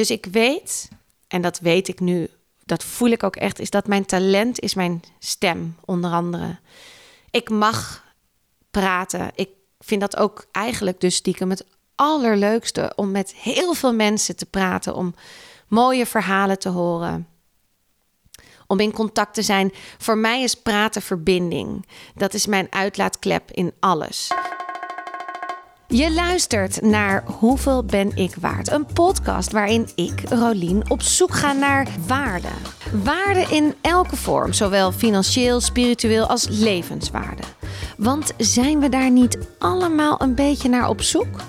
Dus ik weet, en dat weet ik nu, dat voel ik ook echt, is dat mijn talent is mijn stem, onder andere. Ik mag praten. Ik vind dat ook eigenlijk dus stiekem het allerleukste om met heel veel mensen te praten, om mooie verhalen te horen. Om in contact te zijn. Voor mij is praten verbinding. Dat is mijn uitlaatklep in alles. Je luistert naar Hoeveel ben ik waard? Een podcast waarin ik, Rolien, op zoek ga naar waarde. Waarde in elke vorm, zowel financieel, spiritueel als levenswaarde. Want zijn we daar niet allemaal een beetje naar op zoek?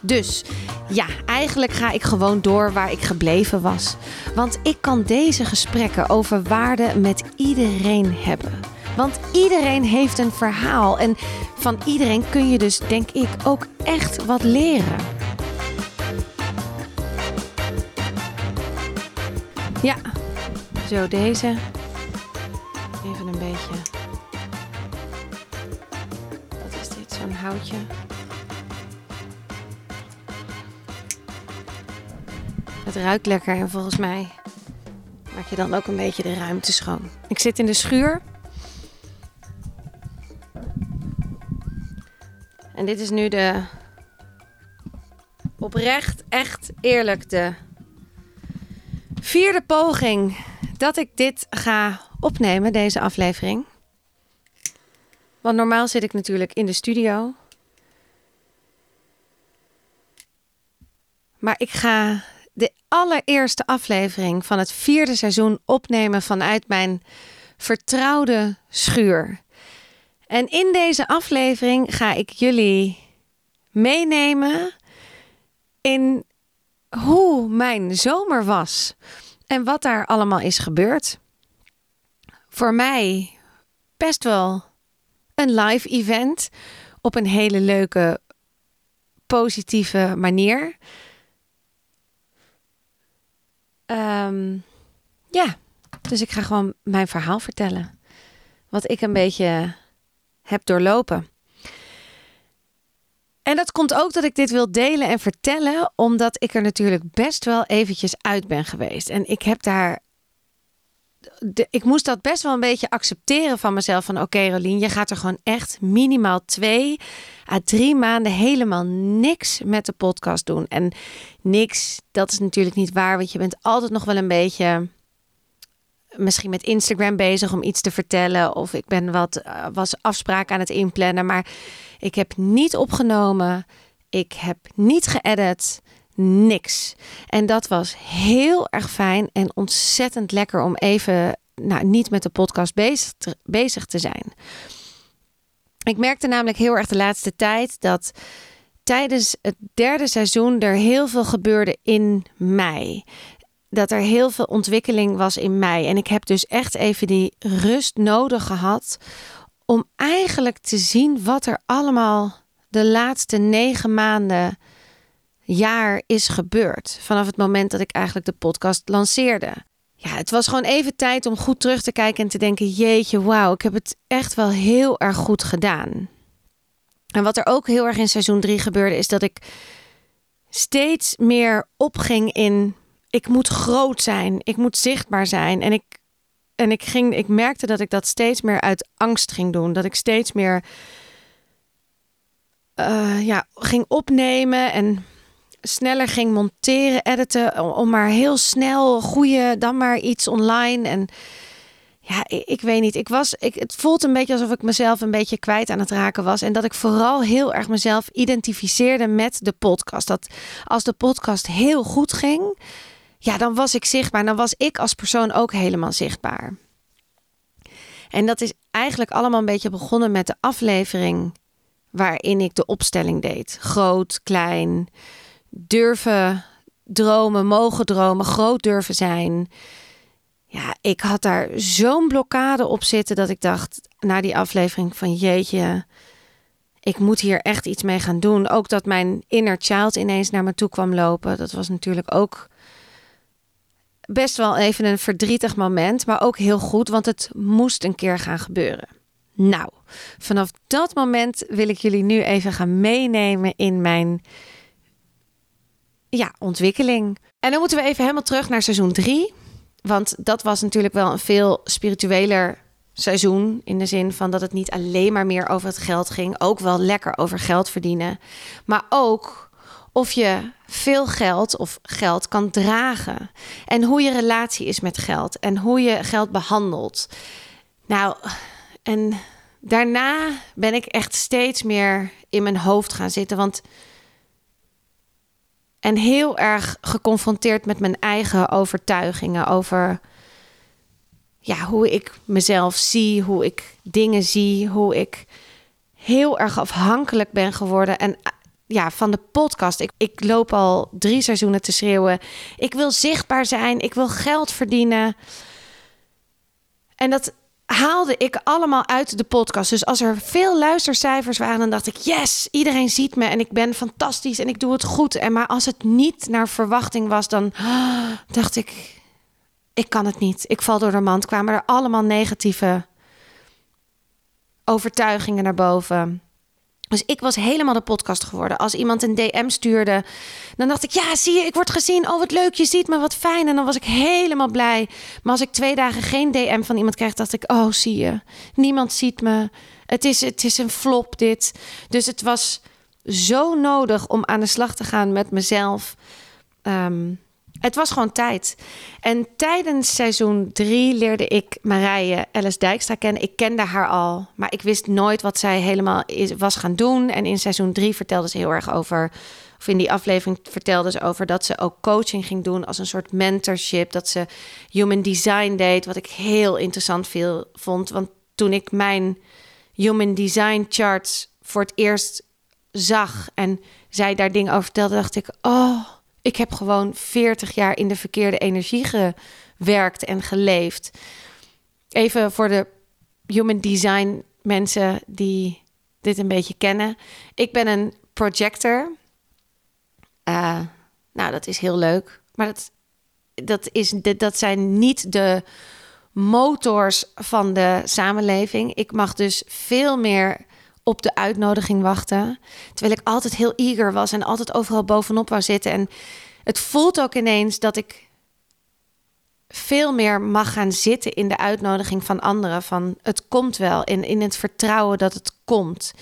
Dus ja, eigenlijk ga ik gewoon door waar ik gebleven was. Want ik kan deze gesprekken over waarde met iedereen hebben. Want iedereen heeft een verhaal en van iedereen kun je dus, denk ik, ook echt wat leren. Ja, zo deze. Even een beetje. Wat is dit? Zo'n houtje. Het ruikt lekker en volgens mij maak je dan ook een beetje de ruimte schoon. Ik zit in de schuur. En dit is nu de oprecht, echt eerlijk de vierde poging dat ik dit ga opnemen, deze aflevering. Want normaal zit ik natuurlijk in de studio. Maar ik ga de allereerste aflevering van het vierde seizoen opnemen vanuit mijn vertrouwde schuur. En in deze aflevering ga ik jullie meenemen in hoe mijn zomer was en wat daar allemaal is gebeurd. Voor mij best wel een live event op een hele leuke, positieve manier. Ehm, ja, dus ik ga gewoon mijn verhaal vertellen. Wat ik een beetje heb doorlopen. En dat komt ook dat ik dit wil delen en vertellen, omdat ik er natuurlijk best wel eventjes uit ben geweest. En ik heb daar. De, ik moest dat best wel een beetje accepteren van mezelf. Van oké, Rolien, je gaat er gewoon echt minimaal twee à drie maanden helemaal niks met de podcast doen. En niks, dat is natuurlijk niet waar, want je bent altijd nog wel een beetje misschien met Instagram bezig om iets te vertellen. Of ik ben wat uh, was afspraken aan het inplannen. Maar ik heb niet opgenomen. Ik heb niet geëdit. Niks. En dat was heel erg fijn en ontzettend lekker om even nou, niet met de podcast bezig te, bezig te zijn. Ik merkte namelijk heel erg de laatste tijd dat tijdens het derde seizoen er heel veel gebeurde in mij dat er heel veel ontwikkeling was in mij. En ik heb dus echt even die rust nodig gehad om eigenlijk te zien wat er allemaal de laatste negen maanden, jaar is gebeurd. Vanaf het moment dat ik eigenlijk de podcast lanceerde. Ja, het was gewoon even tijd om goed terug te kijken en te denken: jeetje, wauw, ik heb het echt wel heel erg goed gedaan. En wat er ook heel erg in seizoen 3 gebeurde, is dat ik steeds meer opging in ik moet groot zijn, ik moet zichtbaar zijn. En ik, en ik, ging, ik merkte dat ik dat steeds meer uit angst ging doen. Dat ik steeds meer uh, ja, ging opnemen en sneller ging monteren, editen. Om maar heel snel goede, dan maar iets online. En ja, ik, ik, weet niet. Ik was, ik, het voelt een beetje alsof ik mezelf een beetje kwijt aan het raken was. En dat ik vooral heel erg mezelf identificeerde met de podcast. Dat als de podcast heel goed ging, ja, dan was ik zichtbaar. Dan was ik als persoon ook helemaal zichtbaar. En dat is eigenlijk allemaal een beetje begonnen met de aflevering waarin ik de opstelling deed. Groot, klein, durven dromen, mogen dromen, groot durven zijn. Ja, ik had daar zo'n blokkade op zitten dat ik dacht na die aflevering van jeetje, ik moet hier echt iets mee gaan doen. Ook dat mijn inner child ineens naar me toe kwam lopen. Dat was natuurlijk ook best wel even een verdrietig moment, maar ook heel goed, want het moest een keer gaan gebeuren. Nou, vanaf dat moment wil ik jullie nu even gaan meenemen in mijn ja, ontwikkeling. En dan moeten we even helemaal terug naar seizoen 3. Want dat was natuurlijk wel een veel spiritueler seizoen. In de zin van dat het niet alleen maar meer over het geld ging. Ook wel lekker over geld verdienen. Maar ook of je veel geld of geld kan dragen. En hoe je relatie is met geld. En hoe je geld behandelt. Nou, en daarna ben ik echt steeds meer in mijn hoofd gaan zitten. Want. En heel erg geconfronteerd met mijn eigen overtuigingen over ja, hoe ik mezelf zie, hoe ik dingen zie, hoe ik heel erg afhankelijk ben geworden. En ja, van de podcast. Ik, ik loop al drie seizoenen te schreeuwen. Ik wil zichtbaar zijn, ik wil geld verdienen. En dat haalde ik allemaal uit de podcast. Dus als er veel luistercijfers waren, dan dacht ik: yes, iedereen ziet me en ik ben fantastisch en ik doe het goed. En maar als het niet naar verwachting was, dan dacht ik: ik kan het niet. Ik val door de mand. Kwamen er allemaal negatieve overtuigingen naar boven. Dus ik was helemaal de podcast geworden. Als iemand een DM stuurde, dan dacht ik: Ja, zie je, ik word gezien. Oh, wat leuk, je ziet me, wat fijn. En dan was ik helemaal blij. Maar als ik twee dagen geen DM van iemand kreeg, dacht ik: Oh, zie je, niemand ziet me. Het is, het is een flop, dit. Dus het was zo nodig om aan de slag te gaan met mezelf. Um, het was gewoon tijd. En tijdens seizoen drie leerde ik Marije Ellis Dijkstra kennen. Ik kende haar al, maar ik wist nooit wat zij helemaal was gaan doen. En in seizoen drie vertelde ze heel erg over, of in die aflevering vertelde ze over dat ze ook coaching ging doen als een soort mentorship. Dat ze human design deed, wat ik heel interessant veel, vond. Want toen ik mijn human design charts voor het eerst zag en zij daar dingen over vertelde, dacht ik, oh ik heb gewoon 40 jaar in de verkeerde energie gewerkt en geleefd. Even voor de human design mensen die dit een beetje kennen. Ik ben een projector. Uh, nou, dat is heel leuk. Maar dat, dat, is, dat zijn niet de motors van de samenleving. Ik mag dus veel meer op de uitnodiging wachten. Terwijl ik altijd heel eager was en altijd overal bovenop wou zitten. En het voelt ook ineens dat ik veel meer mag gaan zitten in de uitnodiging van anderen. Van het komt wel. In, in het vertrouwen dat het komt.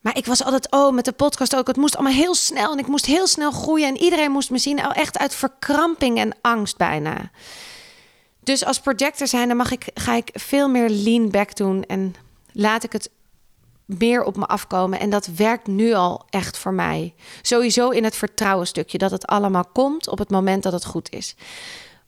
Maar ik was altijd, oh, met de podcast ook. Het moest allemaal heel snel en ik moest heel snel groeien. En iedereen moest me zien. Nou, echt uit verkramping en angst bijna. Dus als projector zijn, dan mag ik, ga ik veel meer lean back doen. En laat ik het meer op me afkomen. En dat werkt nu al echt voor mij. Sowieso in het vertrouwen stukje. Dat het allemaal komt op het moment dat het goed is.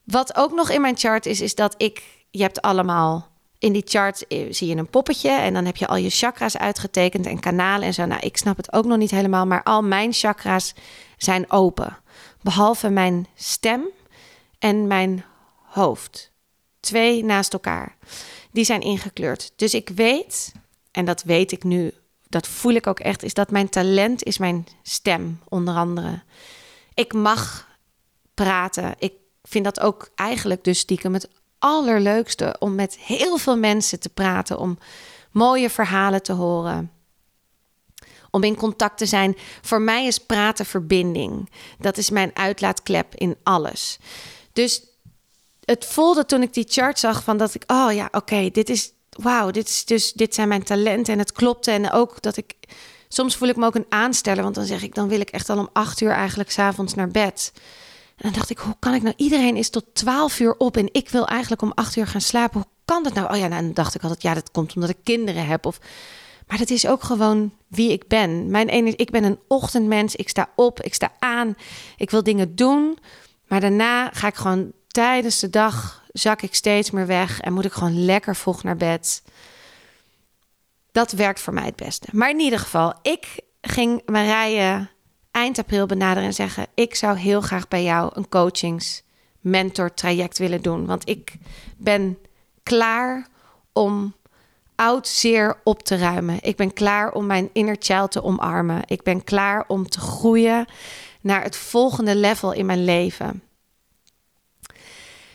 Wat ook nog in mijn chart is, is dat ik... Je hebt allemaal... In die chart eh, zie je een poppetje en dan heb je al je chakra's uitgetekend en kanalen en zo. Nou, ik snap het ook nog niet helemaal, maar al mijn chakra's zijn open. Behalve mijn stem en mijn hoofd. Twee naast elkaar. Die zijn ingekleurd. Dus ik weet en dat weet ik nu, dat voel ik ook echt, is dat mijn talent is mijn stem, onder andere. Ik mag praten. Ik vind dat ook eigenlijk dus stiekem het allerleukste om met heel veel mensen te praten, om mooie verhalen te horen. Om in contact te zijn. Voor mij is praten verbinding. Dat is mijn uitlaatklep in alles. Dus het voelde toen ik die chart zag van dat ik, oh ja, oké, dit is wauw, dit, is dus, dit zijn mijn talenten en het klopte. En ook dat ik, soms voel ik me ook een aansteller, want dan zeg ik, dan wil ik echt al om acht uur eigenlijk s'avonds naar bed. En dan dacht ik, hoe kan ik nou, iedereen is tot twaalf uur op en ik wil eigenlijk om acht uur gaan slapen. Hoe kan dat nou? Oh ja, nou, dan dacht ik altijd, ja, dat komt omdat ik kinderen heb. Of, maar dat is ook gewoon wie ik ben. Mijn energie, ik ben een ochtendmens. Ik sta op, ik sta aan. Ik wil dingen doen. Maar daarna ga ik gewoon tijdens de dag zak ik steeds meer weg en moet ik gewoon lekker vroeg naar bed. Dat werkt voor mij het beste. Maar in ieder geval, ik ging Marije eind april benaderen en zeggen: Ik zou heel graag bij jou een coachings mentor traject willen doen. Want ik ben klaar om oud zeer op te ruimen. Ik ben klaar om mijn inner child te omarmen. Ik ben klaar om te groeien naar het volgende level in mijn leven.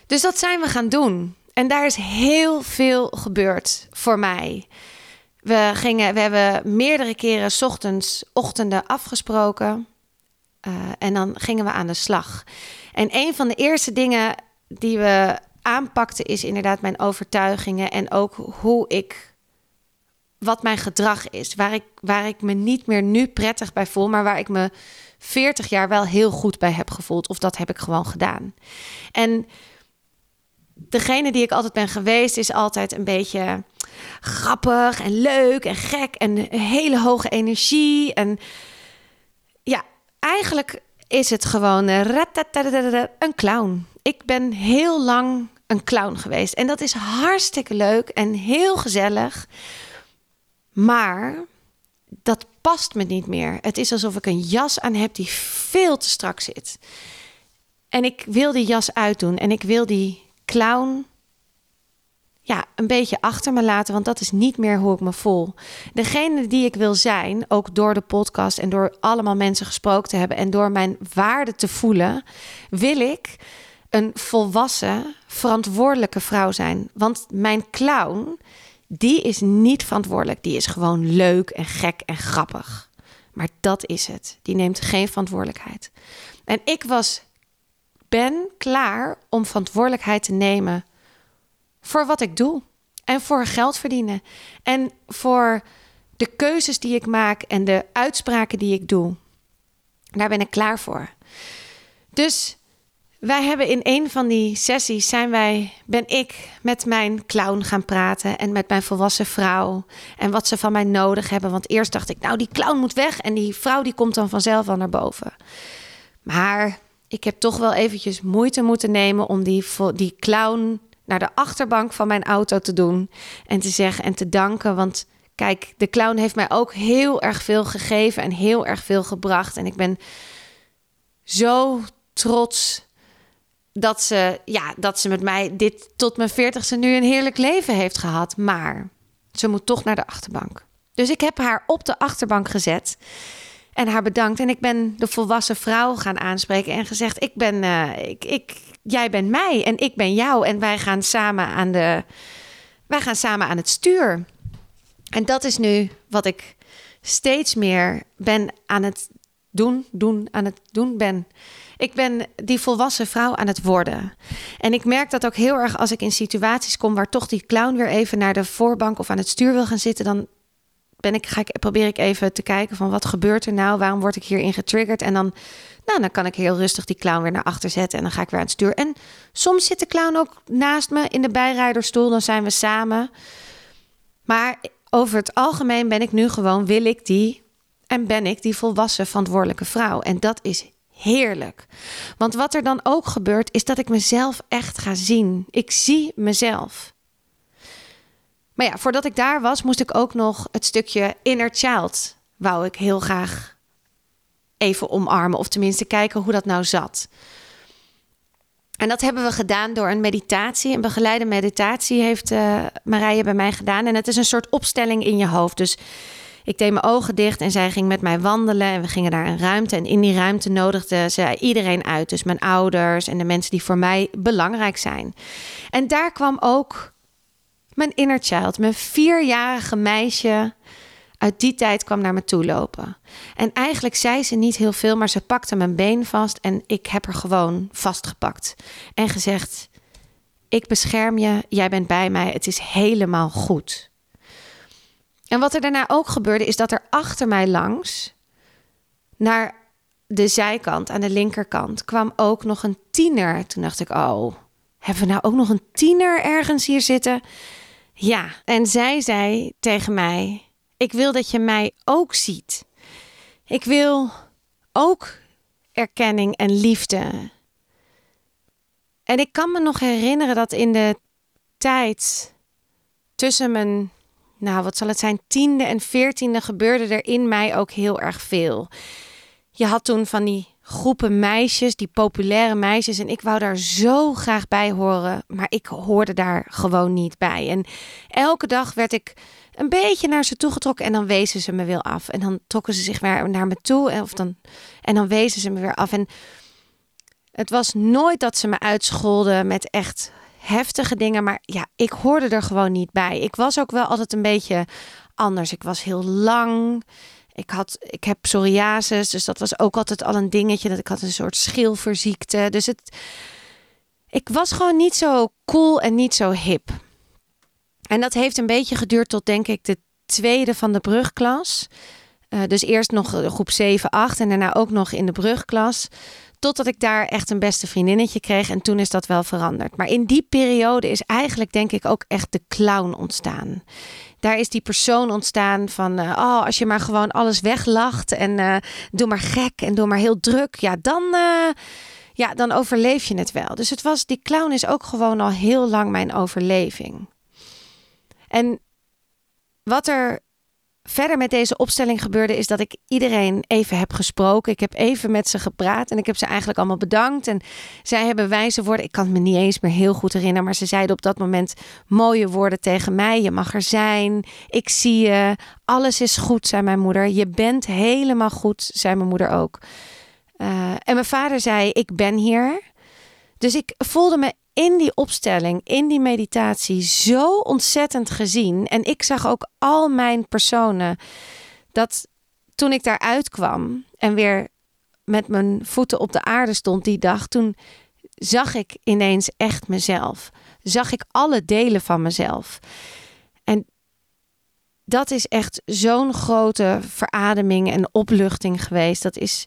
Dus dat zijn we gaan doen. En daar is heel veel gebeurd voor mij. We, gingen, we hebben meerdere keren ochtends, ochtenden afgesproken. Eh, en dan gingen we aan de slag. En een van de eerste dingen die we aanpakten is inderdaad mijn overtuigingen en ook hoe ik wat mijn gedrag is. Waar ik, waar ik me niet meer nu prettig bij voel, maar waar ik me 40 jaar wel heel goed bij heb gevoeld. Of dat heb ik gewoon gedaan. En degene die ik altijd ben geweest, is altijd een beetje grappig en leuk en gek en hele hoge energie. En ja, eigenlijk is het gewoon een clown. Ik ben heel lang een clown geweest. En dat is hartstikke leuk en heel gezellig. Maar dat past me niet meer. Het is alsof ik een jas aan heb die veel te strak zit. En ik wil die jas uitdoen en ik wil die clown ja, een beetje achter me laten, want dat is niet meer hoe ik me voel. Degene die ik wil zijn, ook door de podcast en door allemaal mensen gesproken te hebben en door mijn waarde te voelen, wil ik een volwassen, verantwoordelijke vrouw zijn. Want mijn clown, die is niet verantwoordelijk. Die is gewoon leuk en gek en grappig. Maar dat is het. Die neemt geen verantwoordelijkheid. En ik was, ben klaar om verantwoordelijkheid te nemen voor wat ik doe. En voor geld verdienen. En voor de keuzes die ik maak en de uitspraken die ik doe. Daar ben ik klaar voor. Dus wij hebben in een van die sessies zijn wij, ben ik met mijn clown gaan praten en met mijn volwassen vrouw en wat ze van mij nodig hebben. Want eerst dacht ik, nou die clown moet weg en die vrouw die komt dan vanzelf al naar boven. Maar ik heb toch wel eventjes moeite moeten nemen om die, die clown naar de achterbank van mijn auto te doen en te zeggen en te danken. Want kijk, de clown heeft mij ook heel erg veel gegeven en heel erg veel gebracht. En ik ben zo trots dat ze, ja, dat ze met mij dit tot mijn veertigste nu een heerlijk leven heeft gehad. Maar ze moet toch naar de achterbank. Dus ik heb haar op de achterbank gezet en haar bedankt. En ik ben de volwassen vrouw gaan aanspreken en gezegd: Ik ben, uh, ik, ik, jij bent mij en ik ben jou. En wij gaan samen aan de, wij gaan samen aan het stuur. En dat is nu wat ik steeds meer ben aan het doen, doen, aan het doen ben. Ik ben die volwassen vrouw aan het worden. En ik merk dat ook heel erg als ik in situaties kom waar toch die clown weer even naar de voorbank of aan het stuur wil gaan zitten, dan ben ik, ga ik, probeer ik even te kijken van wat gebeurt er nou? Waarom word ik hierin getriggerd? En dan, nou, dan kan ik heel rustig die clown weer naar achter zetten en dan ga ik weer aan het stuur. En soms zit de clown ook naast me in de bijrijderstoel, dan zijn we samen. Maar over het algemeen ben ik nu gewoon, wil ik die en ben ik die volwassen verantwoordelijke vrouw. En dat is heerlijk. Want wat er dan ook gebeurt, is dat ik mezelf echt ga zien. Ik zie mezelf. Maar ja, voordat ik daar was, moest ik ook nog het stukje inner child. Wou ik heel graag even omarmen, of tenminste kijken hoe dat nou zat. En dat hebben we gedaan door een meditatie. Een begeleide meditatie heeft uh, Marije bij mij gedaan. En het is een soort opstelling in je hoofd. Dus ik deed mijn ogen dicht en zij ging met mij wandelen. En we gingen naar een ruimte. En in die ruimte nodigde ze iedereen uit. Dus mijn ouders en de mensen die voor mij belangrijk zijn. En daar kwam ook mijn inner child, mijn vierjarige meisje uit die tijd kwam naar me toe lopen. En eigenlijk zei ze niet heel veel, maar ze pakte mijn been vast en ik heb haar gewoon vastgepakt. En gezegd: Ik bescherm je, jij bent bij mij, het is helemaal goed. En wat er daarna ook gebeurde, is dat er achter mij langs, naar de zijkant, aan de linkerkant, kwam ook nog een tiener. Toen dacht ik: Oh, hebben we nou ook nog een tiener ergens hier zitten? Ja, en zij zei tegen mij: Ik wil dat je mij ook ziet. Ik wil ook erkenning en liefde. En ik kan me nog herinneren dat in de tijd tussen mijn, nou wat zal het zijn, tiende en veertiende gebeurde er in mij ook heel erg veel. Je had toen van die groepen meisjes, die populaire meisjes. En ik wou daar zo graag bij horen, maar ik hoorde daar gewoon niet bij. En elke dag werd ik een beetje naar ze toe getrokken en dan wezen ze me weer af. En dan trokken ze zich weer naar me toe of dan, en dan wezen ze me weer af. En het was nooit dat ze me uitscholden met echt heftige dingen, maar ja, ik hoorde er gewoon niet bij. Ik was ook wel altijd een beetje anders. Ik was heel lang. Ik, had, ik heb psoriasis, dus dat was ook altijd al een dingetje. Dat ik had een soort schilferziekte. Dus het, ik was gewoon niet zo cool en niet zo hip. En dat heeft een beetje geduurd tot denk ik de tweede van de brugklas. Uh, dus eerst nog groep 7, 8 en daarna ook nog in de brugklas. Totdat ik daar echt een beste vriendinnetje kreeg. En toen is dat wel veranderd. Maar in die periode is eigenlijk, denk ik, ook echt de clown ontstaan. Daar is die persoon ontstaan van, uh, oh, als je maar gewoon alles weglacht en uh, doe maar gek en doe maar heel druk, ja, dan, uh, ja, dan overleef je het wel. Dus het was, die clown is ook gewoon al heel lang mijn overleving. En wat er verder met deze opstelling gebeurde, is dat ik iedereen even heb gesproken. Ik heb even met ze gepraat en ik heb ze eigenlijk allemaal bedankt. En zij hebben wijze woorden. Ik kan het me niet eens meer heel goed herinneren, maar ze zeiden op dat moment mooie woorden tegen mij. Je mag er zijn. Ik zie je. Alles is goed, zei mijn moeder. Je bent helemaal goed, zei mijn moeder ook. Uh, en mijn vader zei: Ik ben hier. Dus ik voelde me in die opstelling, in die meditatie, zo ontzettend gezien. En ik zag ook al mijn personen. Dat toen ik daaruit kwam en weer met mijn voeten op de aarde stond die dag, toen zag ik ineens echt mezelf. Zag ik alle delen van mezelf. En dat is echt zo'n grote verademing en opluchting geweest. Dat is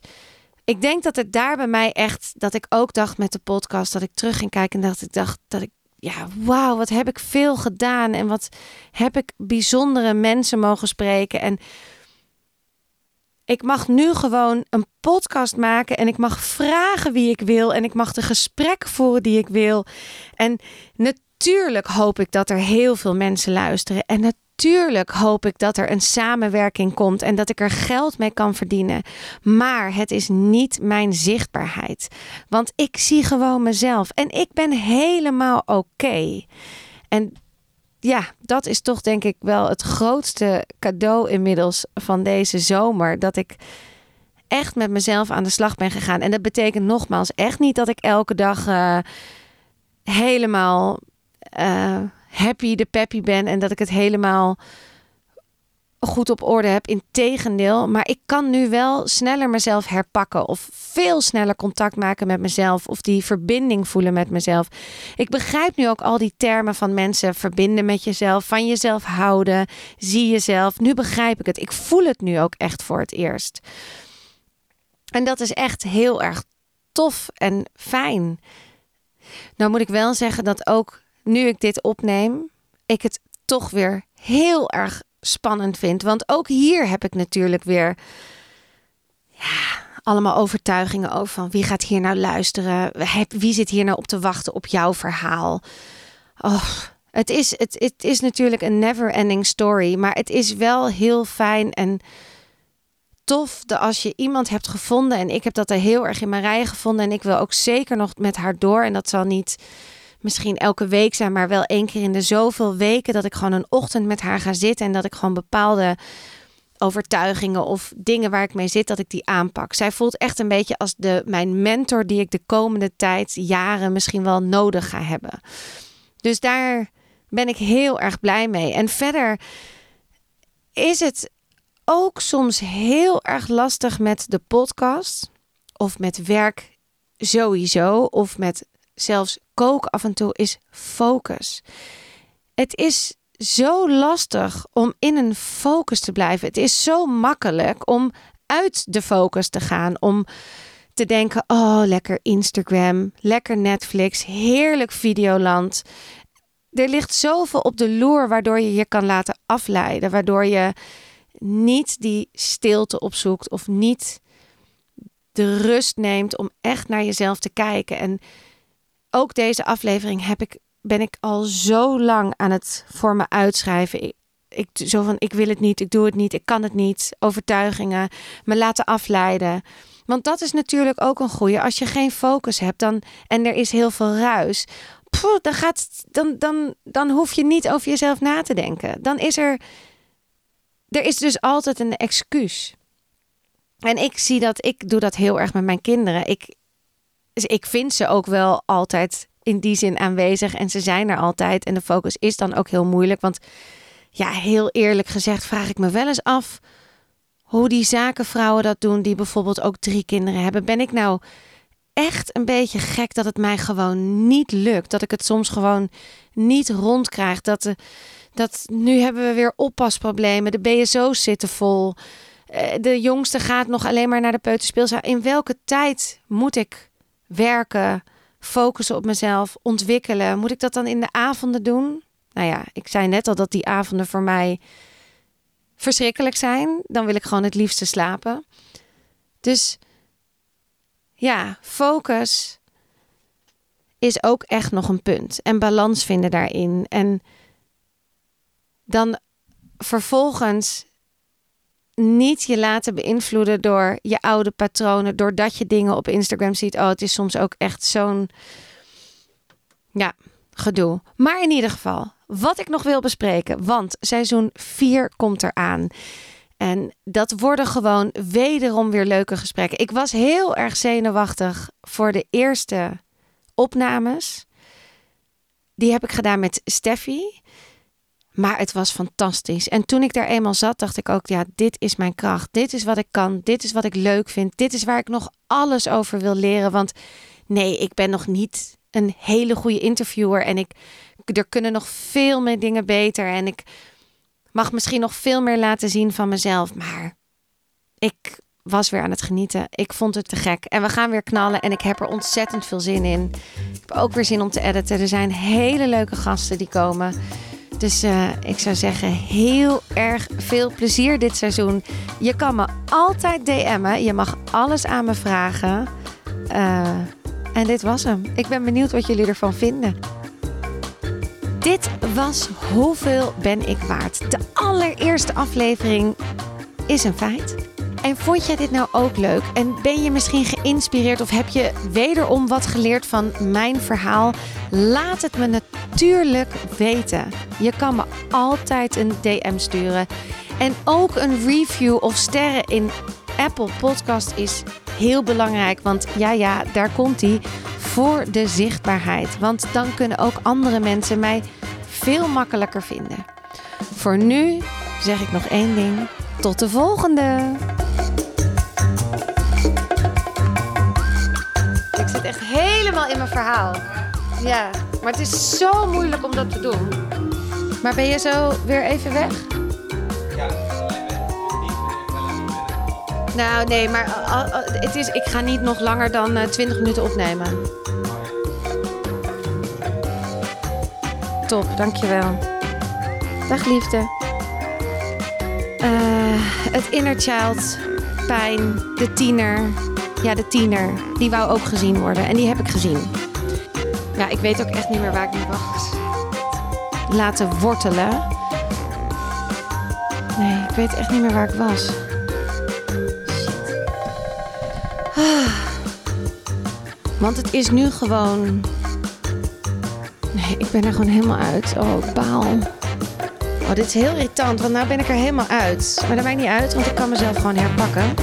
ik denk dat het daar bij mij echt, dat ik ook dacht met de podcast, dat ik terug ging kijken en dacht ik dacht dat ik, ja, wauw, wat heb ik veel gedaan en wat heb ik bijzondere mensen mogen spreken. En ik mag nu gewoon een podcast maken en ik mag vragen wie ik wil en ik mag de gesprek voeren die ik wil. En natuurlijk hoop ik dat er heel veel mensen luisteren. En natuurlijk Tuurlijk hoop ik dat er een samenwerking komt en dat ik er geld mee kan verdienen. Maar het is niet mijn zichtbaarheid. Want ik zie gewoon mezelf en ik ben helemaal oké. En ja, dat is toch denk ik wel het grootste cadeau inmiddels van deze zomer. Dat ik echt met mezelf aan de slag ben gegaan. En dat betekent nogmaals echt niet dat ik elke dag uh, helemaal. Uh, happy de peppy ben en dat ik het helemaal goed op orde heb. Integendeel, maar ik kan nu wel sneller mezelf herpakken of veel sneller contact maken met mezelf of die verbinding voelen met mezelf. Ik begrijp nu ook al die termen van mensen verbinden met jezelf, van jezelf houden, zie jezelf. Nu begrijp ik het. Ik voel het nu ook echt voor het eerst. En dat is echt heel erg tof en fijn. Nou moet ik wel zeggen dat ook nu ik dit opneem, ik het toch weer heel erg spannend vind. Want ook hier heb ik natuurlijk weer ja, allemaal overtuigingen over van wie gaat hier nou luisteren? Wie zit hier nou op te wachten op jouw verhaal? Oh, het is, het, het is natuurlijk een never ending story, maar het is wel heel fijn en tof dat als je iemand hebt gevonden en ik heb dat er heel erg in mijn rij gevonden en ik wil ook zeker nog met haar door en dat zal niet misschien elke week zijn, maar wel één keer in de zoveel weken dat ik gewoon een ochtend met haar ga zitten en dat ik gewoon bepaalde overtuigingen of dingen waar ik mee zit, dat ik die aanpak. Zij voelt echt een beetje als de, mijn mentor die ik de komende tijd, jaren misschien wel nodig ga hebben. Dus daar ben ik heel erg blij mee. En verder is het ook soms heel erg lastig met de podcast of met werk sowieso of met zelfs kook af en toe is focus. Het is zo lastig om in een focus te blijven. Het is zo makkelijk om uit de focus te gaan, om te denken: oh, lekker Instagram, lekker Netflix, heerlijk Videoland. Er ligt zoveel op de loer waardoor je je kan laten afleiden, waardoor je niet die stilte opzoekt of niet de rust neemt om echt naar jezelf te kijken. En ook deze aflevering heb ik, ben ik al zo lang aan het voor me uitschrijven. Ik, ik, zo van, ik wil het niet, ik doe het niet, ik kan het niet. Overtuigingen, me laten afleiden. Want dat is natuurlijk ook een goede. Als je geen focus hebt dan, en er is heel veel ruis, dan, gaat, dan, dan, dan hoef je niet over jezelf na te denken. Dan is er, er is dus altijd een excuus. En ik zie dat, ik doe dat heel erg met mijn kinderen. Ik, dus ik vind ze ook wel altijd in die zin aanwezig en ze zijn er altijd. En de focus is dan ook heel moeilijk. Want ja, heel eerlijk gezegd vraag ik me wel eens af hoe die zakenvrouwen dat doen, die bijvoorbeeld ook drie kinderen hebben. Ben ik nou echt een beetje gek dat het mij gewoon niet lukt? Dat ik het soms gewoon niet rondkrijg. Dat, de, dat nu hebben we weer oppasproblemen. De BSO's zitten vol. Eh, de jongste gaat nog alleen maar naar de peuterspeelzaal. In welke tijd moet ik werken, focussen op mezelf, ontwikkelen? Moet ik dat dan in de avonden doen? Nou ja, ik zei net al dat die avonden voor mij verschrikkelijk zijn. Dan wil ik gewoon het liefste slapen. Dus ja, focus is ook echt nog een punt. En balans vinden daarin. En dan vervolgens niet je laten beïnvloeden door je oude patronen, doordat je dingen op Instagram ziet. Oh, het is soms ook echt zo'n ja, gedoe. Maar in ieder geval, wat ik nog wil bespreken, want seizoen 4 komt eraan. En dat worden gewoon wederom weer leuke gesprekken. Ik was heel erg zenuwachtig voor de eerste opnames. Die heb ik gedaan met Steffi. Maar het was fantastisch. En toen ik daar eenmaal zat, dacht ik ook: ja, dit is mijn kracht. Dit is wat ik kan. Dit is wat ik leuk vind. Dit is waar ik nog alles over wil leren. Want nee, ik ben nog niet een hele goede interviewer. En ik, er kunnen nog veel meer dingen beter. En ik mag misschien nog veel meer laten zien van mezelf. Maar ik was weer aan het genieten. Ik vond het te gek. En we gaan weer knallen. En ik heb er ontzettend veel zin in. Ik heb ook weer zin om te editen. Er zijn hele leuke gasten die komen. Dus uh, ik zou zeggen, heel erg veel plezier dit seizoen. Je kan me altijd DM'en. Je mag alles aan me vragen. Uh, en dit was hem. Ik ben benieuwd wat jullie ervan vinden. Dit was Hoeveel ben ik waard? De allereerste aflevering is een feit. En vond jij dit nou ook leuk? En ben je misschien geïnspireerd of heb je wederom wat geleerd van mijn verhaal? Laat het me natuurlijk weten. Je kan me altijd een DM sturen. En ook een review of sterren in Apple Podcast is heel belangrijk. Want ja, ja, daar komt hij voor de zichtbaarheid. Want dan kunnen ook andere mensen mij veel makkelijker vinden. Voor nu zeg ik nog één ding. Tot de volgende! Helemaal in mijn verhaal. Ja, maar het is zo moeilijk om dat te doen. Maar ben je zo weer even weg? Ja, nou, nee, maar het is, ik ga niet nog langer dan uh, 20 minuten opnemen. Top, dankjewel. Dag liefde. het inner child, pijn, de tiener. Ja, de tiener. Die wou ook gezien worden. En die heb ik gezien. Ja, ik weet ook echt niet meer waar ik nu was. Laten wortelen. Nee, ik weet echt niet meer waar ik was. Want het is nu gewoon. Nee, ik ben er gewoon helemaal uit. Oh, baal. Oh, dit is heel irritant, want nu ben ik er helemaal uit. Maar dat maakt niet uit, want ik kan mezelf gewoon herpakken.